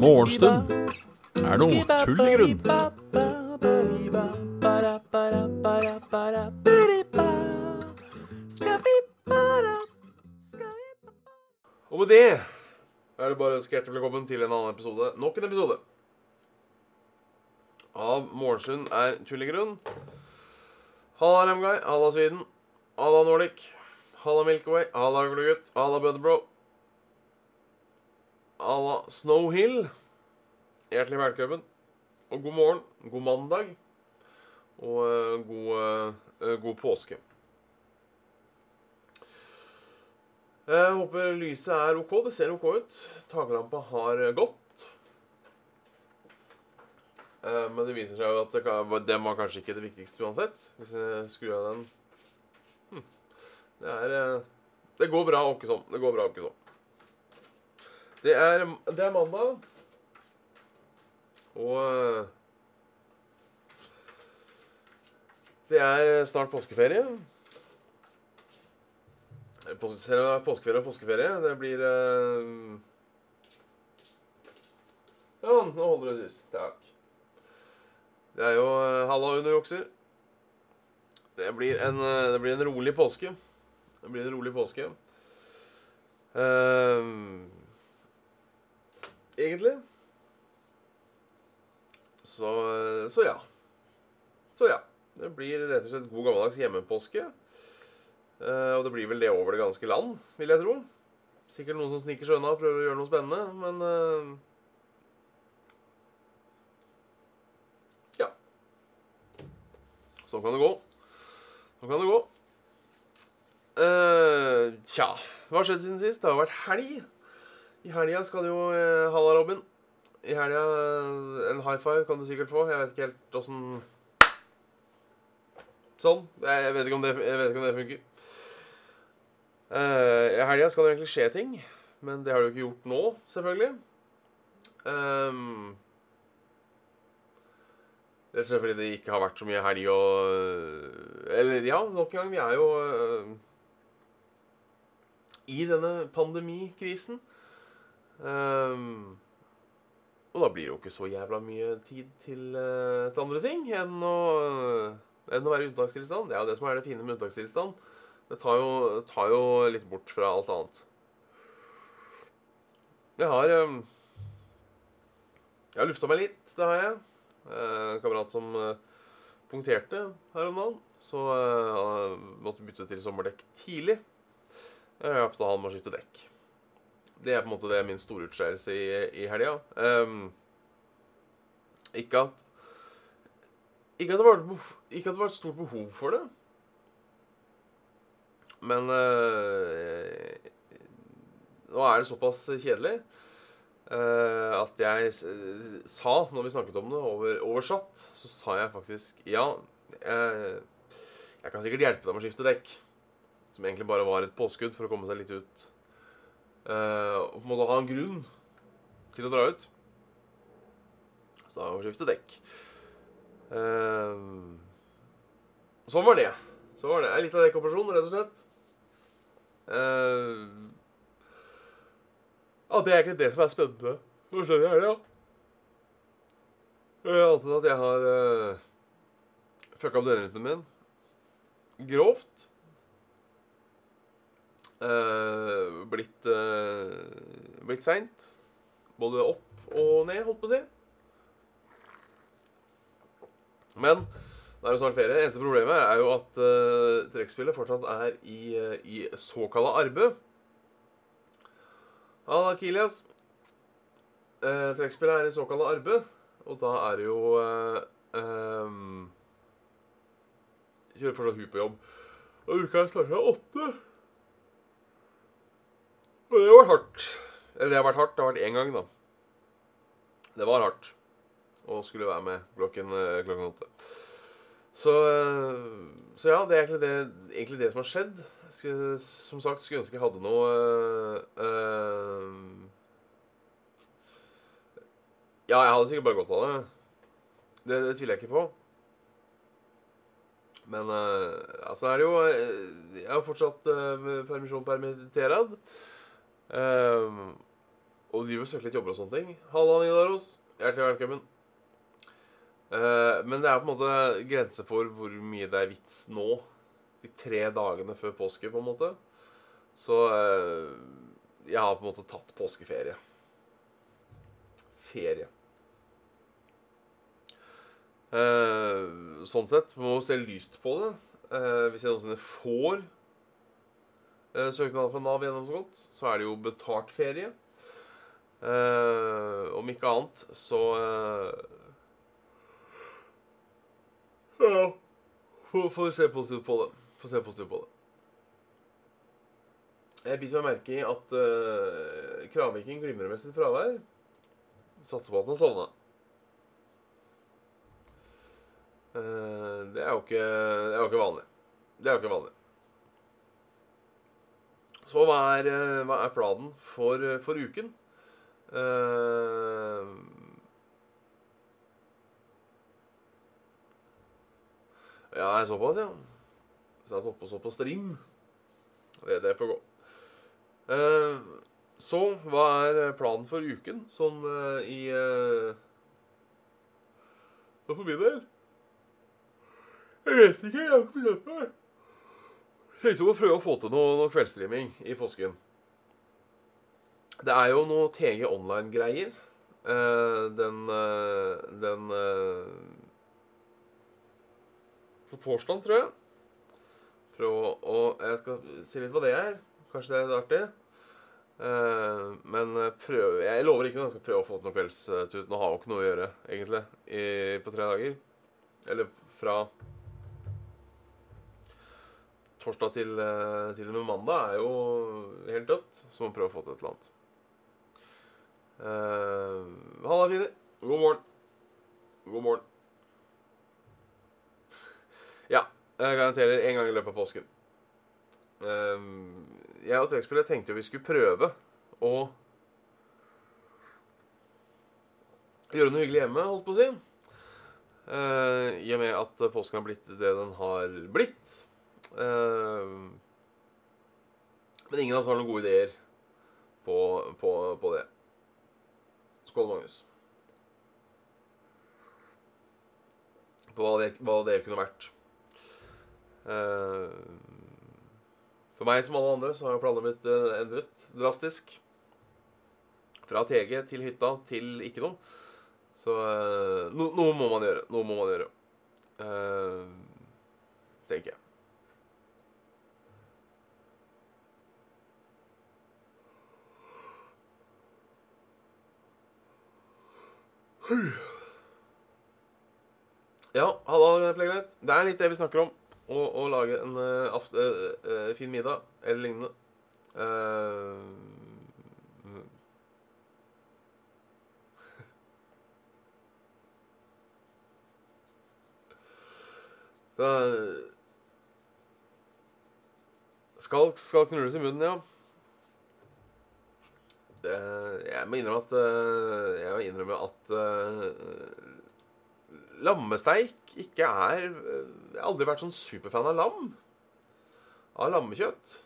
Morgenstund er noe tull i grunn. Og med det er det bare å ønske hjertelig velkommen til en annen episode. Nok en episode av Morgenstund er tull i grunn. Halla Remguy, halla Sweden, halla Nordic, halla Milkaway, halla Uglegutt. halla Budbro. Halla Snowhill. Hjertelig velkommen. Og god morgen, god mandag, og uh, god, uh, god påske. Jeg håper lyset er OK. Det ser OK ut. Taklampa har gått. Uh, Men det viser seg jo at det kan, den var kanskje ikke det viktigste uansett. Hvis jeg skrur av den. Det er eh, Det går bra sånn. Det går bra åkke sånn. Det er, det er mandag. Og eh, Det er snart påskeferie. Påskeferie, påskeferie og påskeferie. Det blir eh, Ja, nå holder det sist. Takk. Det er jo eh, halla underjukser. Det blir en, eh, det blir en rolig påske. Det blir en rolig påske. Uh, egentlig. Så, så ja. Så ja. Det blir rett og slett god gammeldags hjemmepåske. Uh, og det blir vel det over det ganske land, vil jeg tro. Sikkert noen som sniker seg unna og prøver å gjøre noe spennende, men uh, Ja. Sånn kan det gå. Sånn kan det gå. Eh, tja, hva har skjedd siden sist? Det har vært helg. I helga skal det jo uh, Halla, Robin. I helga uh, En high five kan du sikkert få. Jeg vet ikke helt åssen Sånn. Jeg vet ikke om det, ikke om det funker. Uh, I helga skal det egentlig skje ting, men det har det jo ikke gjort nå, selvfølgelig. Um, Rett og slett fordi det ikke har vært så mye helg og Eller ja, nok en gang. Vi er jo eh, i denne pandemikrisen. Um, og da blir det jo ikke så jævla mye tid til, uh, til andre ting enn å, enn å være i unntakstilstand. Det er jo det som er det fine med unntakstilstand. Det tar jo, tar jo litt bort fra alt annet. Jeg har um, Jeg har lufta meg litt, det har jeg. Uh, En kamerat som punkterte her om dagen, så uh, måtte bytte til sommerdekk tidlig. Jeg har hjulpet han med å skifte dekk. Det er på en måte det min store utskeielse i, i helga. Um, ikke at ikke at, var, ikke at det var et stort behov for det. Men eh, nå er det såpass kjedelig eh, at jeg sa, når vi snakket om det, over, oversatt, så sa jeg faktisk ja, jeg, jeg kan sikkert hjelpe deg med å skifte dekk. Som egentlig bare var et påskudd for å komme seg litt ut. Uh, og på en måte ha en grunn til å dra ut. Så da må vi skifte dekk. Uh, sånn var det. Så var det. Litt av dekkoperasjon, rett og slett. Uh, ja, det er egentlig det som er spennende. Hva skjer i helga? Jeg antar at jeg har uh, fucka opp døgnrytmen min. Grovt. Eh, blitt uh, blitt seint. Både opp og ned, holdt på å si. Men nå er det snart ferie. Eneste problemet er jo at uh, trekkspillet fortsatt er i, uh, i såkalla arbeid. Halla, Kilias. Uh, trekkspillet er i såkalla arbeid, og da er det jo uh, um, Kjører fortsatt hun på jobb. Og uka starta åtte. Det var hardt. Eller det har vært hardt. Det har vært én gang, da. Det var hardt. Og skulle være med klokken, eh, klokken åtte. Så, eh, så ja, det er egentlig det, egentlig det som har skjedd. Som sagt, skulle ønske jeg hadde noe eh, Ja, jeg hadde sikkert bare godt av det. Det, det tviler jeg ikke på. Men uh, altså er det jo Jeg har fortsatt uh, permisjon permitterad. Uh, og driver og søker litt jobber og sånne ting. Halla, Nidaros. Hjertelig velkommen. Uh, men det er på en måte grenser for hvor mye det er vits nå. De tre dagene før påske, på en måte. Så uh, jeg har på en måte tatt påskeferie. Ferie. Uh, sånn sett må se lyst på det. Hvis jeg noensinne får søknad fra Nav gjennomgått, så er det jo betalt ferie. om ikke annet, så Ja Får se positivt på det. Får se positivt på det. Jeg biter meg merke i at eh, Kravviking glimrer med sitt fravær. Satser på at han har sovna. Eh, det er jo ikke vanlig. Det er jo ikke vanlig. Så hva er, eh, hva er planen for, for uken? Uh, ja, jeg så såpass, ja. jeg oppe og så på stream. Det, det får gå. Uh, så hva er planen for uken, sånn uh, i uh, For min del? Jeg vet ikke. Jeg har ikke bestemt meg. Tenkte å prøve å få til noe, noe kveldsstreaming i påsken. Det er jo noe TG Online-greier. Uh, den uh, Den uh, På torsdag, tror jeg. Prøv å Jeg skal si litt hva det er. Kanskje det er litt artig. men prøv Jeg lover ikke noe. Jeg skal prøve å få til noe kveldstut. Nå har jeg jo ikke noe å gjøre, egentlig, i, på tre dager. Eller fra torsdag til, eh, til og med mandag er jo helt dødt, så må vi prøve å få til et eller annet. Uh, Halla, Fini. God morgen. God morgen. Ja, jeg garanterer en gang i løpet av påsken. Uh, jeg og trekkspillet tenkte jo vi skulle prøve å gjøre noe hyggelig hjemme, holdt på å si. Uh, I og med at påsken har blitt det den har blitt. Uh, men ingen av oss har noen gode ideer på, på, på det. Skål, Magnus. På hva det, hva det kunne vært. Uh, for meg som alle andre så har planene blitt uh, endret drastisk. Fra TG til hytta til ikke noe. Så no, noe må man gjøre. Noe må man gjøre. tenker jeg. Ja, halla, Plegnet. Det er litt det vi snakker om. Å, å lage en uh, aft, uh, uh, fin middag eller lignende. Uh, skal, skal knulles i munnen, ja. Det, jeg må innrømme at Jeg må innrømme at lammesteik ikke er Jeg har aldri vært sånn superfan av lam. Av lammekjøtt.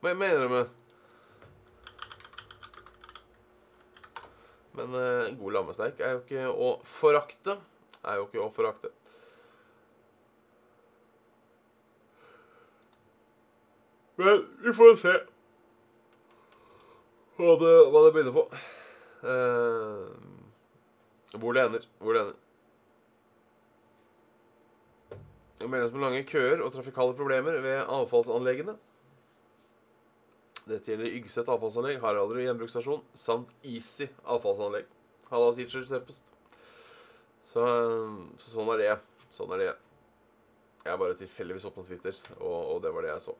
Må jeg innrømme. Men uh, god lammesteik er jo ikke å forakte. Er jo ikke å forakte. Men vi får se hva det, hva det begynner på. Uh, hvor det ender. Hvor det ender. Det meldes om lange køer og trafikale problemer ved avfallsanleggene. Dette gjelder Ygset avfallsanlegg, Haraldrud gjenbruksstasjon samt Easy avfallsanlegg. Halla, teacher Tempest. Så, så, sånn er det. Sånn er det. Jeg bare tilfeldigvis åpna Twitter, og, og det var det jeg så.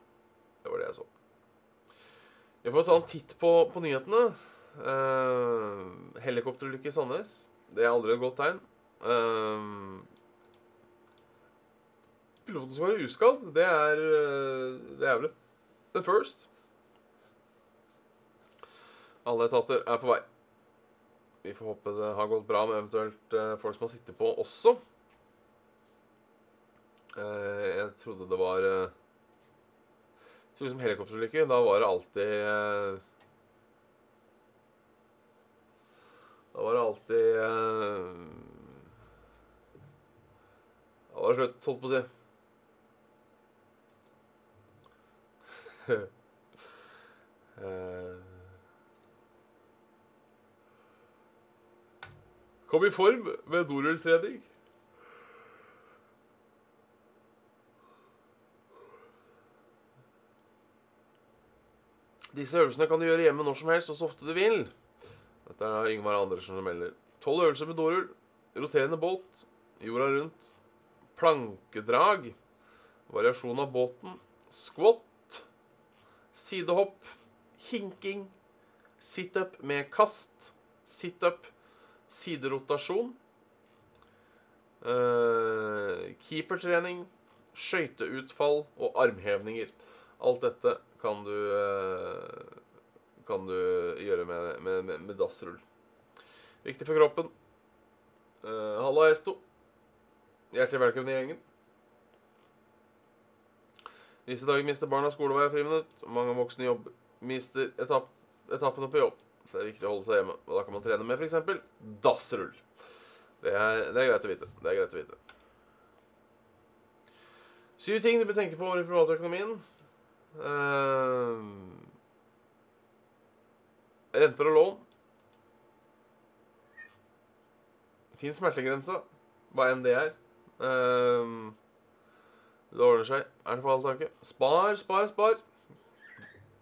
Det var det jeg så. Vi får ta en titt på, på nyhetene. Uh, helikopterulykke i Sandnes. Det er aldri et godt tegn. Uh, piloten som var uskadd. Det er uh, Det er vel the first. Alle etater er på vei. Vi får håpe det har gått bra med eventuelt uh, folk som har sittet på også. Eh, jeg trodde det var eh, liksom helikopterulykker. Da var det alltid eh, Da var det alltid eh, Da var det slutt, holdt på å si. Eh, Kom i form med dorulltrening. Disse øvelsene kan du gjøre hjemme når som helst og så ofte du vil. Dette er Yngvar Andersen som melder. Tolv øvelser med dorull. Roterende båt. Jorda rundt. Plankedrag. Variasjon av båten. Squat. Sidehopp. Hinking. Situp med kast. Situp. Siderotasjon. Uh, keepertrening. Skøyteutfall og armhevninger. Alt dette kan du eh, kan du gjøre med, med, med, med dassrull. Viktig for kroppen. Uh, Halla, Esto. Hjertelig velkommen i gjengen. Disse dager mister barna skolevei og friminutt. Mange voksne jobb mister etapp, etappene på jobb. Så det er viktig å holde seg hjemme. Og da kan man trene med f.eks. dassrull. Det er, det er greit å vite. Det er greit å vite. Syv ting du bør tenke på i privatøkonomien. Uh, renter og lån. Fin smertegrense, hva enn det er. Uh, det ordner seg. Er det for all tanke? Spar, spar, spar.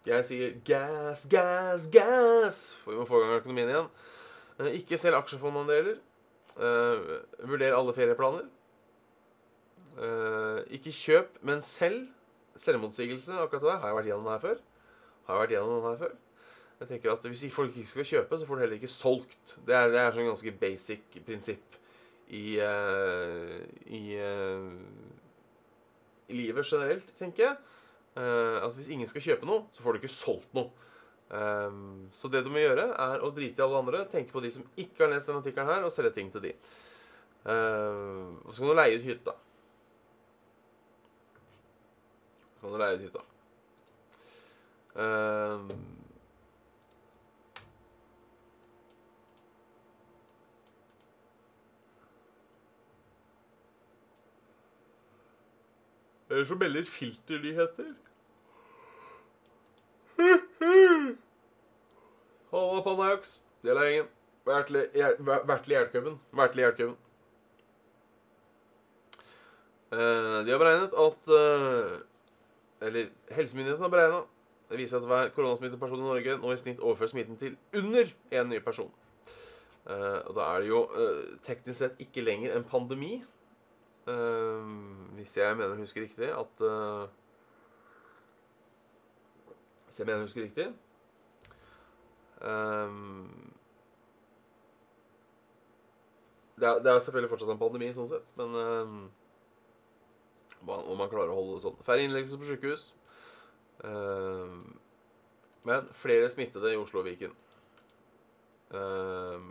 Jeg sier gas, gas, gas, for vi må få i gang økonomien igjen. Uh, ikke selg aksjefondandeler. Uh, vurder alle ferieplaner. Ikke kjøp, men selg selvmotsigelse, akkurat det. Har jeg vært gjennom det her før? Har jeg vært gjennom det her før? Jeg tenker at Hvis folk ikke skal kjøpe, så får du heller ikke solgt. Det er, det er sånn ganske basic prinsipp i, uh, i, uh, i livet generelt, tenker jeg. Uh, altså Hvis ingen skal kjøpe noe, så får du ikke solgt noe. Um, så det du må gjøre, er å drite i alle andre, tenke på de som ikke har lest denne artikkelen her, og selge ting til de. Uh, og så kan du leie ut hytta. Kan du leie ut hytta. Uh, Eller så melder filternyheter. Halla, Panajax. Del av gjengen. Vertelig Hjeltcuben. Vertelig Hjeltcuben. Uh, de har beregnet at uh, eller helsemyndighetene har beregna. Det viser at hver koronasmittet person i Norge nå i snitt overfører smitten til under én ny person. Uh, og da er det jo uh, teknisk sett ikke lenger en pandemi. Uh, hvis jeg mener å huske riktig at Hvis jeg mener å huske riktig det, er, selvfølgelig fortsatt en pandemi, sånn sett, men om man klarer å holde det sånn. Færre innleggelser på sykehus. Uh, men flere smittede i Oslo og Viken. Uh,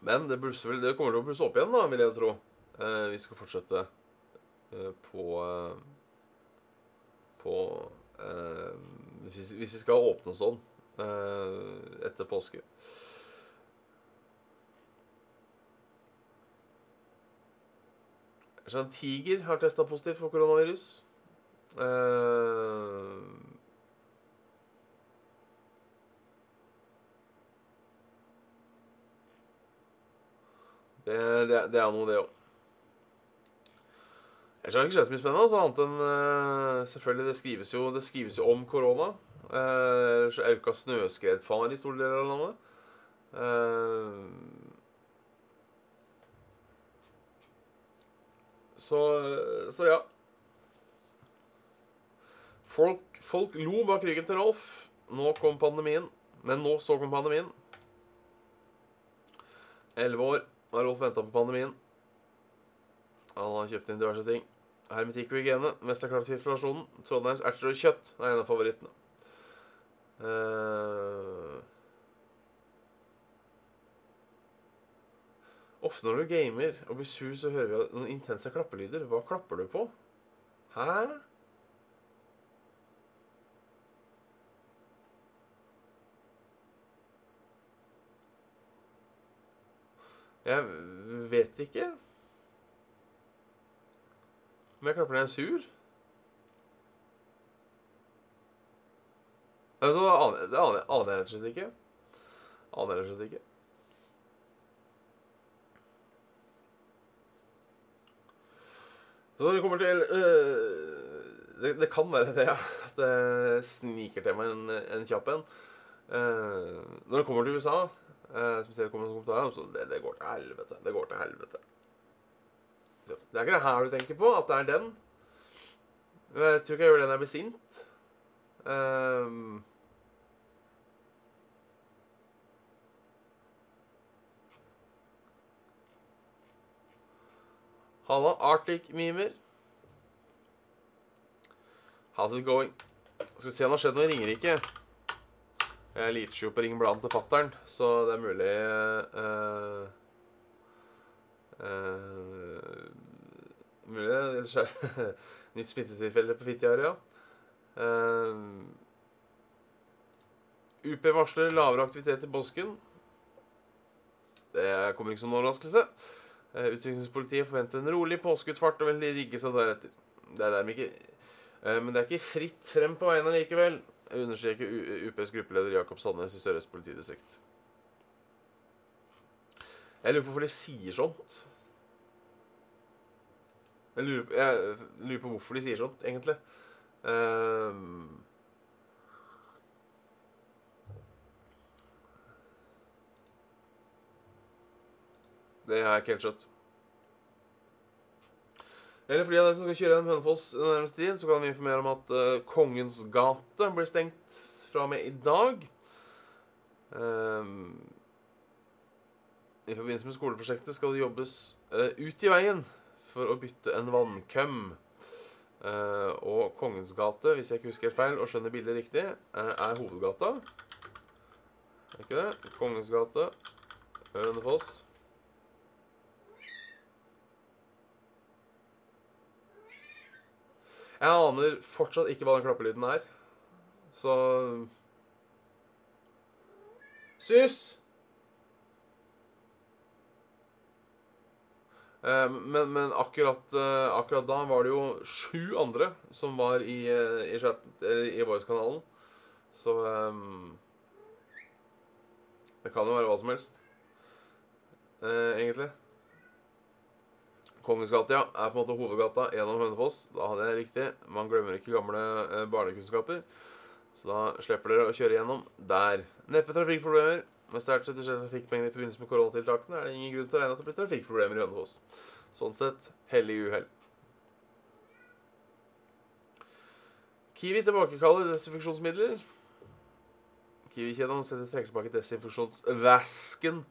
men det, vel, det, kommer til å blusse opp igjen, da, vil jeg tro. Uh, vi skal fortsette på På hvis, hvis vi skal åpne sånn eh, etter påske. Så en tiger har testa positivt for koronavirus. Eh, det, det, det er noe, det òg. Ellers har ikke skjedd så mye spennende. Så annet enn uh, Selvfølgelig, det skrives, jo, det skrives jo om korona. Uh, så auka snøskredfare i store deler av landet. Uh, så, så ja. Folk, folk lo bak ryggen til Rolf. Nå kom pandemien. Men nå så kom pandemien. Elleve år har Rolf venta på pandemien. Han har kjøpt inn diverse ting. Hermetikk og hygiene. Mest er klart til inflasjonen. Trondheims erter og kjøtt er en av favorittene. Uh, ofte når du gamer og blir sur, så hører vi noen intense klappelyder. Hva klapper du på? Hæ? Jeg vet ikke. Om jeg klapper når jeg er sur? Det aner, jeg rett og slett ikke. Aner jeg rett og slett ikke. Så når det kommer til øh, det, det kan være det, ja. At det sniker til meg en, en kjapp en. Uh, når det kommer til USA, uh, som ser kommentarer, så det, det går til helvete. Det går til helvete. Det er ikke det her du tenker på, at det er den. Jeg tror ikke jeg gjør det når jeg blir sint. Um, Halla, Arctic-mimer. How's it going? Skal vi se om det har skjedd noe i Ringerike. Jeg leacher jo på ringbladet til fattern, så det er mulig uh, Mulig det skjer nytt smittetilfelle på Fitjar, ja. Uh, UP varsler lavere aktivitet i påsken. Det kommer ikke som noen overraskelse. Uh, Utrykningspolitiet forventer en rolig påskeutfart og vil rigge seg deretter. Det er dermed ikke uh, Men det er ikke fritt frem på veiene likevel, understreker UPs gruppeleder Jakob Sandnes i Sør-Øst politidistrikt. Jeg lurer på hvorfor de sier sånt. Jeg lurer, på, jeg lurer på hvorfor de sier sånt, egentlig. Uh, det har jeg ikke helt skjønt. Eller for de av dere som skal kjøre gjennom Hønefoss den nærmeste tid, så kan vi informere om at uh, Kongens gate blir stengt fra og med i dag. Um, I forbindelse med skoleprosjektet skal det jobbes uh, ut i veien for å bytte en vannkøm. Uh, og Kongens gate, hvis jeg ikke husker helt feil og skjønner bildet riktig, er hovedgata. Er ikke det? Kongens gate, Hønefoss. Jeg aner fortsatt ikke hva den klappelyden er. Så Sys! Men, men akkurat, eh, akkurat, da var det jo sju andre som var i, eh, i, i Voice-kanalen. Så um, Det kan jo være hva som helst, uh, egentlig. Kongens gate, ja, er på en måte hovedgata gjennom Hønefoss. Da hadde jeg riktig. Man glemmer ikke gamle eh, barnekunnskaper. Så da slipper dere å kjøre gjennom der. Neppe trafikkproblemer. Med sterkt reduserte trafikkmengder i forbindelse med koronatiltakene er det ingen grunn til å regne at det blir trafikkproblemer i Hønefoss. Sånn sett hellig uhell. Kiwi tilbakekaller desinfeksjonsmidler. Kiwi-kjeden trekker tilbake desinfeksjonsvæsken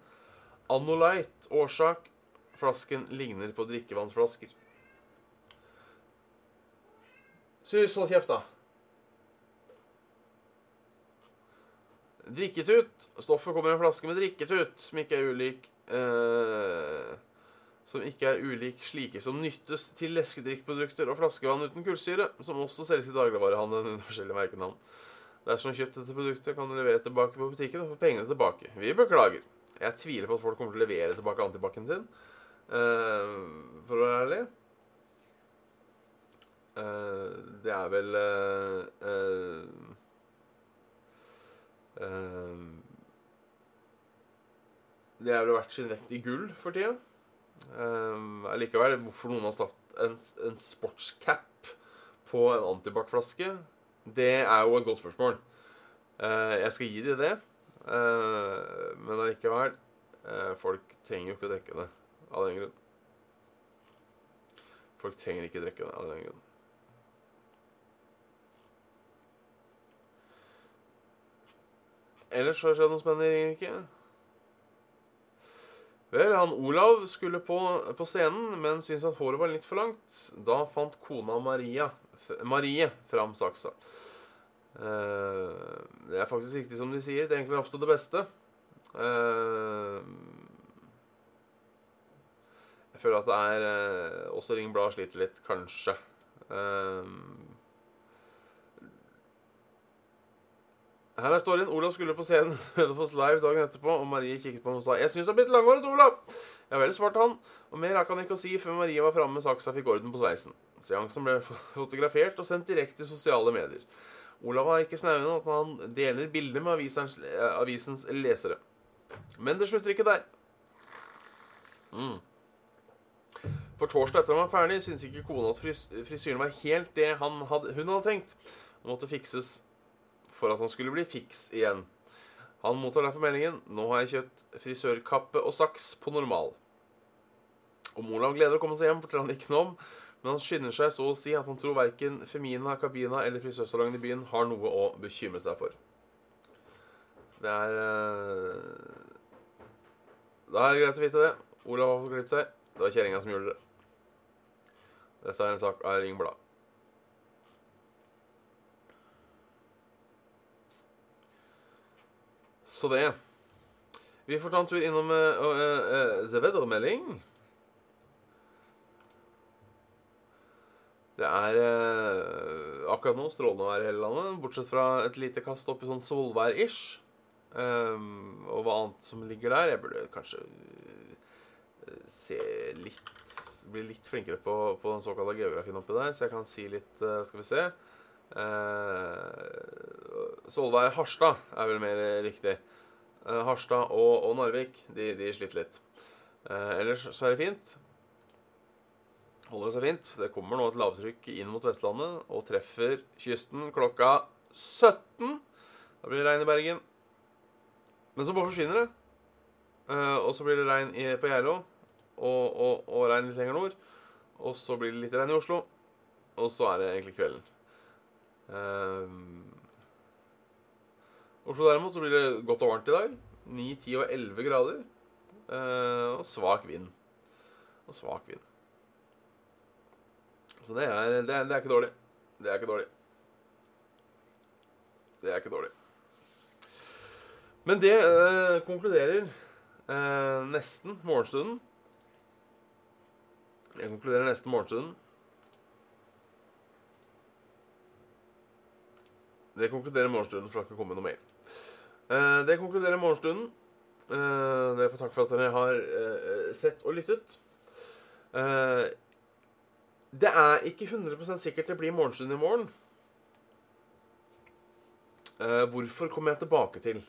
Anolite. Årsak Flasken ligner på drikkevannsflasker. Sus, hold kjeft, da. Drikketut. Stoffet kommer i en flaske med drikketut, som ikke er ulik eh, Som ikke er ulik slike som nyttes til leskedrikkprodukter og flaskevann uten kullsyre, som også selges i dagligvarehandelen under forskjellige merkenavn. Dersom kjøpt dette produktet, kan du levere tilbake på butikken og få pengene tilbake. Vi beklager. Jeg tviler på at folk kommer til å levere tilbake antibac-en sin. Uh, for å være ærlig. Uh, det er vel uh, Det er vel verdt sin vekt i gull for tida. Allikevel, hvorfor noen har satt en, en sportscap på en antibac-flaske, det er jo et godt spørsmål. jeg skal gi dem det, men allikevel Folk trenger jo ikke å drikke det av den grunn. Folk trenger ikke drikke det av den grunn. Ellers har det skjedd noe spennende i Ringerike. Vel, han Olav skulle på, på, scenen, men syntes at håret var litt for langt. Da fant kona Maria, Marie fram saksa. Uh, det er faktisk riktig som de sier. Det er egentlig ofte det beste. Uh, jeg føler at det er uh, Også Ring Blad sliter litt, kanskje. Her er storyen. Olav skulle på scenen Hønefoss Live dagen etterpå, og Marie kikket på ham og sa 'Jeg syns du har blitt langhåret, Olav'. Ja vel, svarte han. Og mer rakk han ikke å si før Marie var framme med saksa og fikk orden på sveisen. Seansen ble fotografert og sendt direkte i sosiale medier. Olav har ikke snauen at han deler bilder med avisens, eh, avisens lesere. Men det slutter ikke der. Mm. For torsdag etter han var ferdig, syntes ikke kona at fris frisyren var helt det han hadde, hun hadde tenkt. Han måtte fikses for at han skulle bli fiks igjen. Han mottar derfor meldingen 'Nå har jeg kjøpt frisørkappe og saks på normal'. Om Olav gleder å komme seg hjem, forteller han ikke noe om, men han skynder seg så å si at han tror verken Femina, Kabina eller frisørsalongen i byen har noe å bekymre seg for. Det er eh, Da er det greit å vite det. Olav har fått glidd seg. Det var kjerringa som gjorde det. Dette er en sak av Ring. Så det. Vi får ta en tur innom uh, uh, uh, Zevedder-melding. Det er uh, akkurat nå strålende vær i hele landet, bortsett fra et lite kast opp i sånn solvær-ish. Um, og hva annet som ligger der. Jeg burde kanskje se litt Bli litt flinkere på, på den såkalte geografien oppi der, så jeg kan si litt Skal vi se. Uh, Solvær Harstad er vel mer riktig. Uh, Harstad og, og Narvik de, de, sliter litt. Uh, ellers så er det fint. Holder det seg fint. Det kommer nå et lavtrykk inn mot Vestlandet og treffer kysten klokka 17. Da blir det regn i Bergen. Men så bare forsvinner det. og så blir det regn på Geilo. Og, og, og regn litt lenger nord. Og så blir det litt regn i Oslo. Og så er det egentlig kvelden. Um, Oslo derimot så blir det godt og varmt i dag. 9, 10 og 11 grader. Uh, og svak vind. Og svak vind. Så det er, det, er, det er ikke dårlig. Det er ikke dårlig. Det er ikke dårlig. Men det uh, konkluderer uh, nesten morgenstunden. Jeg konkluderer nesten morgenstunden. Det konkluderer morgenstunden, for det har ikke kommet noe mail. Uh, det konkluderer morgenstunden. Uh, dere får takk for at dere har uh, sett og lyttet. det er ikke 100% sikkert det blir morgenstund i morgen. hvorfor kommer jeg tilbake til?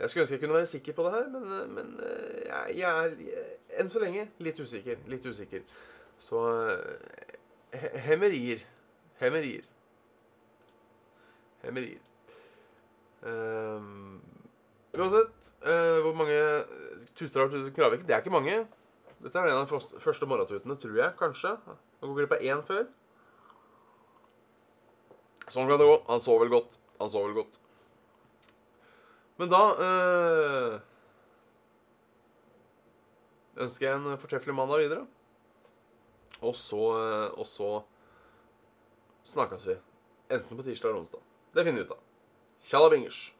jeg skulle ønske jeg kunne være sikker på det her, men, men jeg, jeg, er enn så lenge litt usikker. Litt usikker. Så hemmerier. Hemmerier. Hemmerier. Um, uansett, uh, hvor mange tuter har tutet Kravik? Det er ikke mange. Dette er en av de første, morgentutene, tror jeg. Kanskje. Han går glipp av én før. Sånn kan det gå. Han sov vel godt. Han sov vel godt. Men da øh, ønsker jeg en fortreffelig mandag videre. Og så, øh, og så snakkes vi. Enten på tirsdag eller onsdag. Det finner vi ut av. Tjalla bingers.